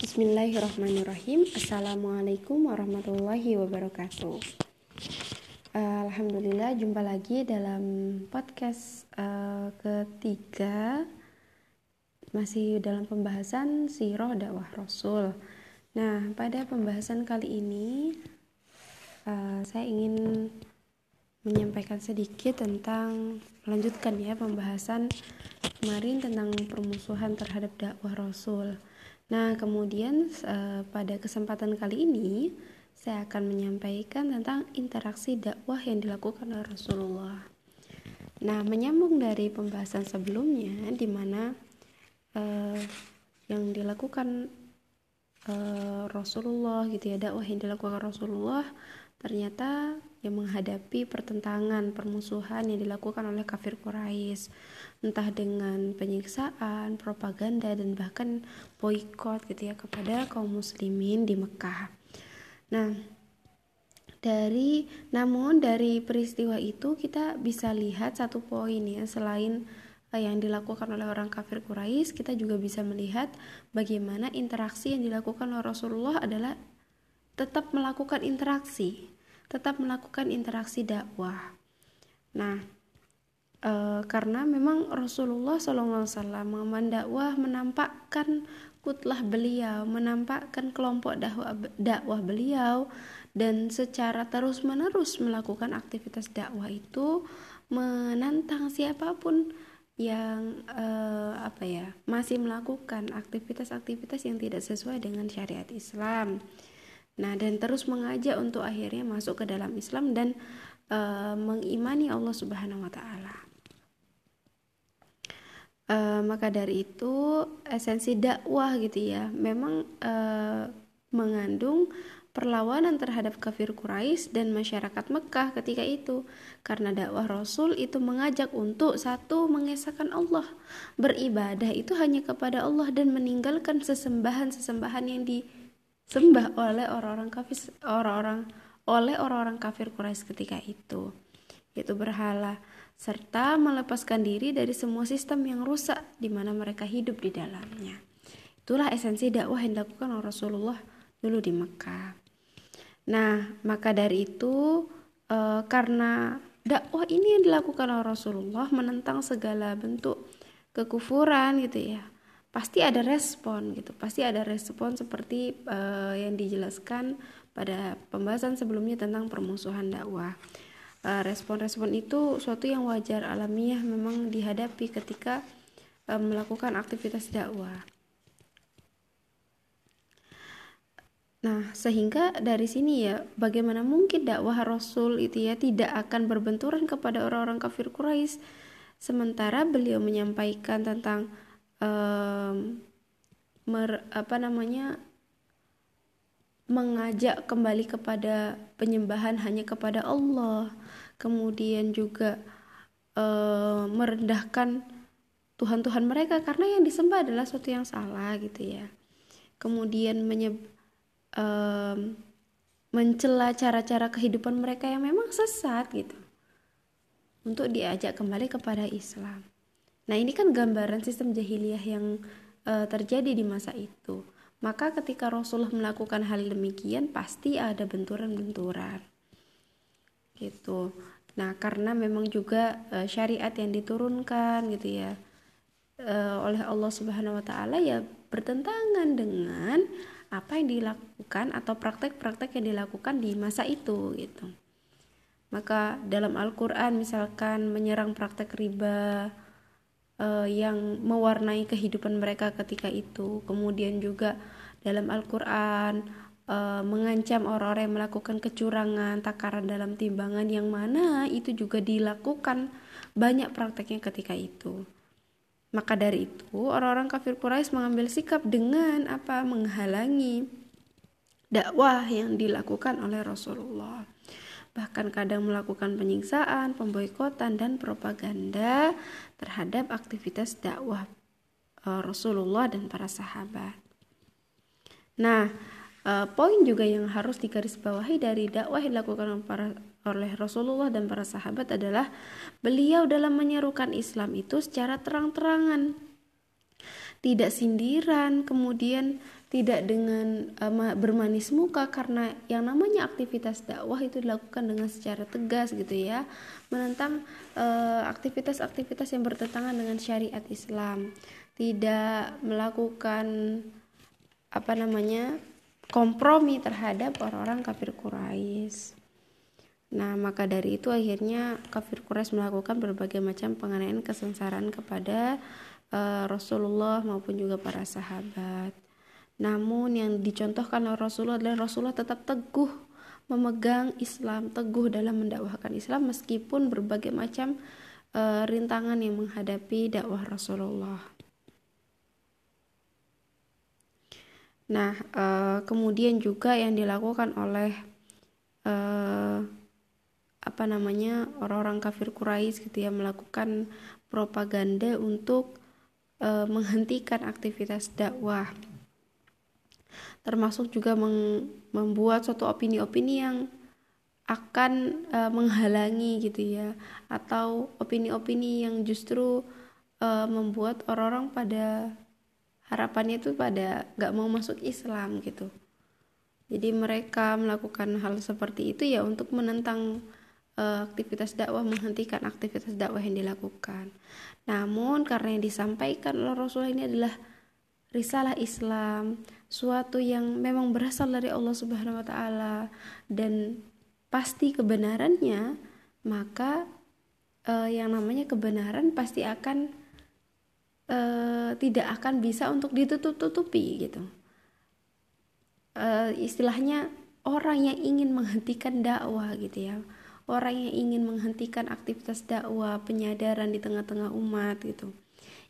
Bismillahirrahmanirrahim. Assalamualaikum warahmatullahi wabarakatuh. Uh, Alhamdulillah jumpa lagi dalam podcast uh, ketiga. Masih dalam pembahasan siroh dakwah rasul. Nah pada pembahasan kali ini uh, Saya ingin menyampaikan sedikit tentang melanjutkan ya pembahasan kemarin tentang permusuhan terhadap dakwah Rasul. Nah, kemudian uh, pada kesempatan kali ini saya akan menyampaikan tentang interaksi dakwah yang dilakukan oleh Rasulullah. Nah, menyambung dari pembahasan sebelumnya di mana uh, yang dilakukan uh, Rasulullah gitu ya dakwah yang dilakukan Rasulullah ternyata yang menghadapi pertentangan permusuhan yang dilakukan oleh kafir Quraisy entah dengan penyiksaan, propaganda dan bahkan boykot gitu ya kepada kaum muslimin di Mekah. Nah, dari namun dari peristiwa itu kita bisa lihat satu poin ya selain eh, yang dilakukan oleh orang kafir Quraisy, kita juga bisa melihat bagaimana interaksi yang dilakukan oleh Rasulullah adalah tetap melakukan interaksi, tetap melakukan interaksi dakwah. Nah, e, karena memang Rasulullah SAW mendakwah menampakkan kutlah beliau, menampakkan kelompok dakwah, dakwah beliau dan secara terus-menerus melakukan aktivitas dakwah itu menantang siapa pun yang uh, apa ya masih melakukan aktivitas-aktivitas yang tidak sesuai dengan syariat Islam. Nah, dan terus mengajak untuk akhirnya masuk ke dalam Islam dan e, mengimani Allah Subhanahu wa taala. E, maka dari itu esensi dakwah gitu ya, memang e, mengandung perlawanan terhadap kafir Quraisy dan masyarakat Mekah ketika itu karena dakwah Rasul itu mengajak untuk satu mengesahkan Allah beribadah itu hanya kepada Allah dan meninggalkan sesembahan-sesembahan yang di disembah oleh orang-orang kafir orang-orang oleh orang-orang kafir Quraisy ketika itu yaitu berhala serta melepaskan diri dari semua sistem yang rusak di mana mereka hidup di dalamnya. Itulah esensi dakwah yang dilakukan oleh Rasulullah dulu di Mekah. Nah, maka dari itu e, karena dakwah ini yang dilakukan oleh Rasulullah menentang segala bentuk kekufuran gitu ya pasti ada respon gitu. Pasti ada respon seperti uh, yang dijelaskan pada pembahasan sebelumnya tentang permusuhan dakwah. Uh, respon-respon itu suatu yang wajar alamiah memang dihadapi ketika uh, melakukan aktivitas dakwah. Nah, sehingga dari sini ya, bagaimana mungkin dakwah Rasul itu ya tidak akan berbenturan kepada orang-orang kafir Quraisy? Sementara beliau menyampaikan tentang um, mer, apa namanya mengajak kembali kepada penyembahan hanya kepada Allah. Kemudian juga uh, merendahkan Tuhan-Tuhan mereka karena yang disembah adalah sesuatu yang salah gitu ya. Kemudian menyeb, um, mencela cara-cara kehidupan mereka yang memang sesat gitu. Untuk diajak kembali kepada Islam Nah, ini kan gambaran sistem jahiliyah yang uh, terjadi di masa itu. Maka ketika Rasulullah melakukan hal demikian pasti ada benturan-benturan. Gitu. Nah, karena memang juga uh, syariat yang diturunkan gitu ya uh, oleh Allah Subhanahu wa taala ya bertentangan dengan apa yang dilakukan atau praktek-praktek yang dilakukan di masa itu gitu. Maka dalam Al-Qur'an misalkan menyerang praktek riba, uh, yang mewarnai kehidupan mereka ketika itu. Kemudian juga dalam Al-Qur'an uh, mengancam orang-orang yang melakukan kecurangan, takaran dalam timbangan yang mana itu juga dilakukan banyak prakteknya ketika itu. Maka dari itu, orang-orang kafir Quraisy mengambil sikap dengan apa? menghalangi dakwah yang dilakukan oleh Rasulullah bahkan kadang melakukan penyiksaan, pemboikotan dan propaganda terhadap aktivitas dakwah uh, Rasulullah dan para sahabat. Nah, uh, poin juga yang harus digarisbawahi dari dakwah yang dilakukan oleh Rasulullah dan para sahabat adalah beliau dalam menyerukan Islam itu secara terang-terangan tidak sindiran kemudian tidak dengan uh, bermanis muka karena yang namanya aktivitas dakwah itu dilakukan dengan secara tegas gitu ya menentang uh, aktivitas-aktivitas yang bertentangan dengan syariat Islam tidak melakukan apa namanya kompromi terhadap orang-orang kafir Quraisy Nah, maka dari itu akhirnya kafir Quraisy melakukan berbagai macam penganiayaan kesengsaraan kepada uh, Rasulullah maupun juga para sahabat. Namun yang dicontohkan oleh Rasulullah adalah Rasulullah tetap teguh memegang Islam, teguh dalam mendakwahkan Islam meskipun berbagai macam uh, rintangan yang menghadapi dakwah Rasulullah. Nah, uh, kemudian juga yang dilakukan oleh uh, apa namanya orang-orang kafir Quraisy gitu ya melakukan propaganda untuk e, menghentikan aktivitas dakwah termasuk juga membuat suatu opini-opini yang akan e, menghalangi gitu ya atau opini-opini yang justru e, membuat orang-orang pada harapannya itu pada nggak mau masuk Islam gitu jadi mereka melakukan hal seperti itu ya untuk menentang uh, aktivitas dakwah menghentikan aktivitas dakwah yang dilakukan. Namun karena yang disampaikan oleh Rasulullah ini adalah risalah Islam, suatu yang memang berasal dari Allah Subhanahu wa taala dan pasti kebenarannya, maka uh, yang namanya kebenaran pasti akan uh, tidak akan bisa untuk ditutup-tutupi gitu. Uh, istilahnya orang yang ingin menghentikan dakwah gitu ya orang yang ingin menghentikan aktivitas dakwah, penyadaran di tengah-tengah umat gitu.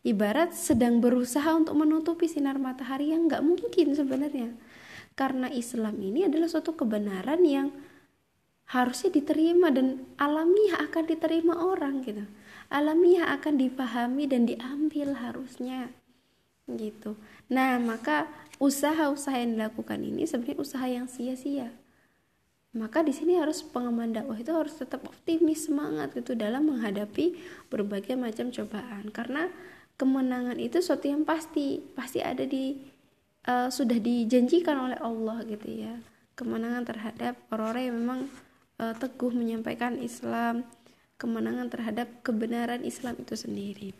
Ibarat sedang berusaha untuk menutupi sinar matahari yang nggak mungkin sebenarnya. Karena Islam ini adalah suatu kebenaran yang harusnya diterima dan alamiah akan diterima orang gitu. Alamiah akan dipahami dan diambil harusnya gitu. Nah, maka usaha-usaha yang dilakukan ini sebenarnya usaha yang sia-sia maka di sini harus pengemban dakwah itu harus tetap optimis semangat gitu dalam menghadapi berbagai macam cobaan karena kemenangan itu sesuatu yang pasti pasti ada di uh, sudah dijanjikan oleh Allah gitu ya kemenangan terhadap orang-orang yang memang uh, teguh menyampaikan Islam kemenangan terhadap kebenaran Islam itu sendiri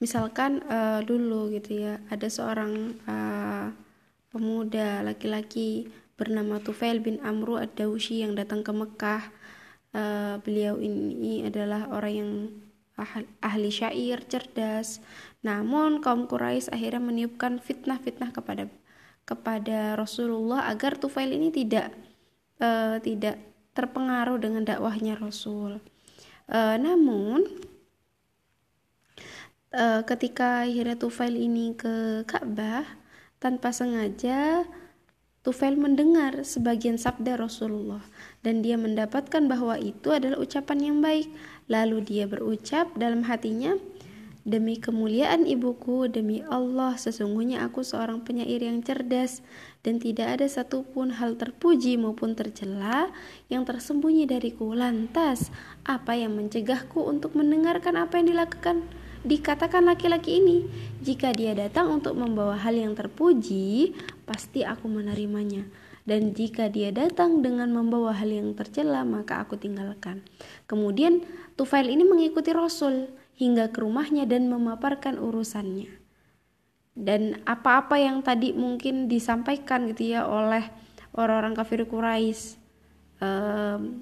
misalkan uh, dulu gitu ya ada seorang uh, pemuda laki-laki bernama Tufail bin Amru ad-Dawsi yang datang ke Mekah. Uh, beliau ini adalah orang yang ahli syair, cerdas. Namun kaum Quraisy akhirnya meniupkan fitnah-fitnah kepada kepada Rasulullah agar Tufail ini tidak uh, tidak terpengaruh dengan dakwahnya Rasul. Uh, namun uh, ketika akhirnya Tufail ini ke Ka'bah tanpa sengaja Tufail mendengar sebagian sabda Rasulullah dan dia mendapatkan bahwa itu adalah ucapan yang baik. Lalu dia berucap dalam hatinya, Demi kemuliaan ibuku, demi Allah, sesungguhnya aku seorang penyair yang cerdas dan tidak ada satupun hal terpuji maupun tercela yang tersembunyi dariku. Lantas, apa yang mencegahku untuk mendengarkan apa yang dilakukan? Dikatakan laki-laki ini, jika dia datang untuk membawa hal yang terpuji, pasti aku menerimanya. Dan jika dia datang dengan membawa hal yang tercela, maka aku tinggalkan. Kemudian Tufail ini mengikuti Rasul hingga ke rumahnya dan memaparkan urusannya. Dan apa-apa yang tadi mungkin disampaikan gitu ya oleh orang-orang kafir Quraisy, um,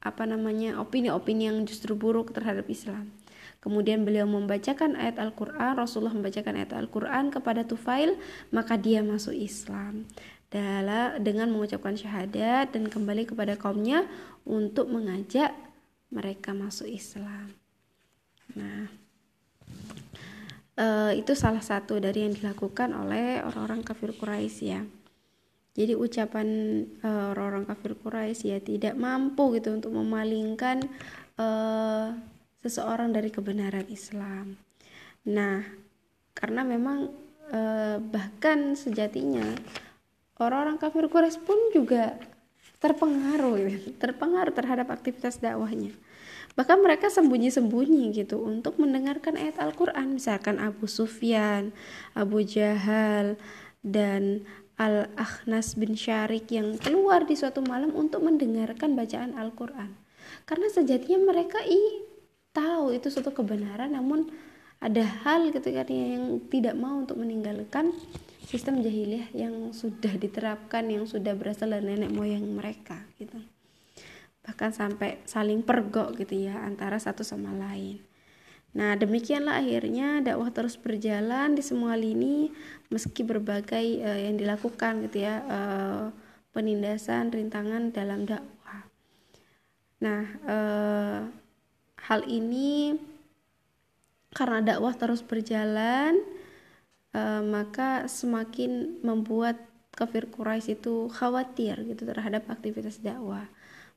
apa namanya opini-opini yang justru buruk terhadap Islam Kemudian beliau membacakan ayat Al-Quran, Rasulullah membacakan ayat Al-Quran kepada Tufail, maka dia masuk Islam. Dengan mengucapkan syahadat dan kembali kepada kaumnya untuk mengajak mereka masuk Islam. Nah, e, itu salah satu dari yang dilakukan oleh orang-orang kafir Quraisy ya. Jadi ucapan e, orang-orang kafir Quraisy ya tidak mampu gitu untuk memalingkan e, seseorang dari kebenaran Islam. Nah, karena memang bahkan sejatinya orang-orang kafir Quraisy pun juga terpengaruh, ya, terpengaruh terhadap aktivitas dakwahnya. bahkan mereka sembunyi-sembunyi gitu untuk mendengarkan ayat Al-Quran misalkan Abu Sufyan, Abu Jahal dan Al-Akhnas bin Syarik yang keluar di suatu malam untuk mendengarkan bacaan Al-Quran karena sejatinya mereka i tahu itu suatu kebenaran namun ada hal ketika yang tidak mau untuk meninggalkan sistem jahiliyah yang sudah diterapkan yang sudah berasal dari nenek moyang mereka gitu bahkan sampai saling pergok gitu ya antara satu sama lain. Nah, demikianlah akhirnya dakwah terus berjalan di semua lini meski berbagai uh, yang dilakukan gitu ya, uh, penindasan, rintangan dalam dakwah. Nah, uh, hal ini karena dakwah terus berjalan, uh, maka semakin membuat kafir Quraisy itu khawatir gitu terhadap aktivitas dakwah.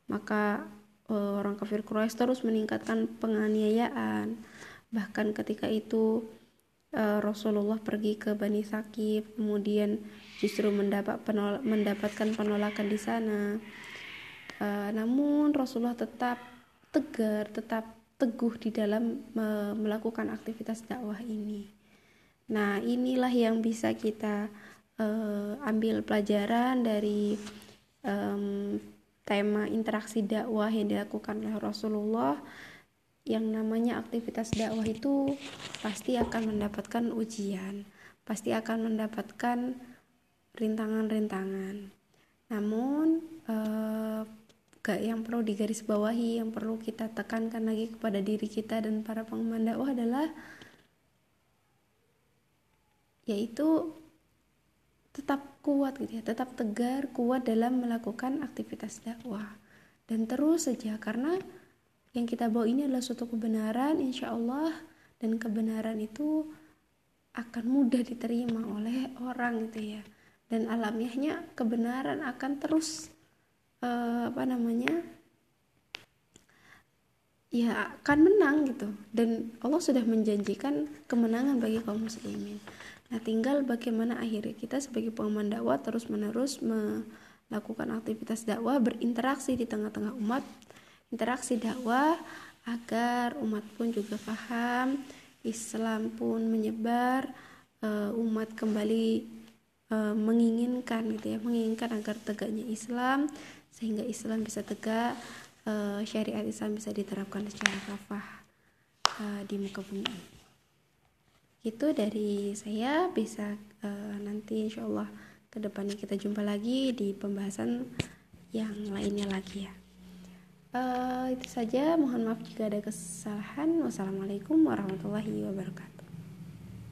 Maka uh, orang kafir Quraisy terus meningkatkan penganiayaan. Bahkan ketika itu uh, Rasulullah pergi ke Bani Sakif kemudian justru mendapat penol mendapatkan penolakan di sana. Uh, namun Rasulullah tetap tegar tetap teguh di dalam melakukan aktivitas dakwah ini nah inilah yang bisa kita uh, ambil pelajaran dari um, tema interaksi dakwah yang dilakukan oleh Rasulullah yang namanya aktivitas dakwah itu pasti akan mendapatkan ujian, pasti akan mendapatkan rintangan-rintangan. Namun eh, yang perlu digarisbawahi, yang perlu kita tekankan lagi kepada diri kita dan para pengembang dakwah adalah yaitu tetap kuat gitu ya, tetap tegar, kuat dalam melakukan aktivitas dakwah. Dan terus saja karena yang kita bawa ini adalah suatu kebenaran insya Allah dan kebenaran itu akan mudah diterima oleh orang gitu ya. Dan alamiahnya kebenaran akan terus uh, apa namanya ya akan menang gitu. Dan Allah sudah menjanjikan kemenangan bagi kaum muslimin Nah, tinggal bagaimana akhirnya kita sebagai pengaman dakwah terus-menerus melakukan aktivitas dakwah, berinteraksi di tengah-tengah umat, interaksi dakwah agar umat pun juga paham, Islam pun menyebar, uh, umat kembali uh, menginginkan gitu ya, menginginkan agar tegaknya Islam sehingga Islam bisa tegak, uh, syariat Islam bisa diterapkan secara kafah di muka bumi itu dari saya bisa uh, nanti insya Allah ke depannya kita jumpa lagi di pembahasan yang lainnya lagi ya. Uh, itu saja. Mohon maaf jika ada kesalahan. Wassalamualaikum warahmatullahi wabarakatuh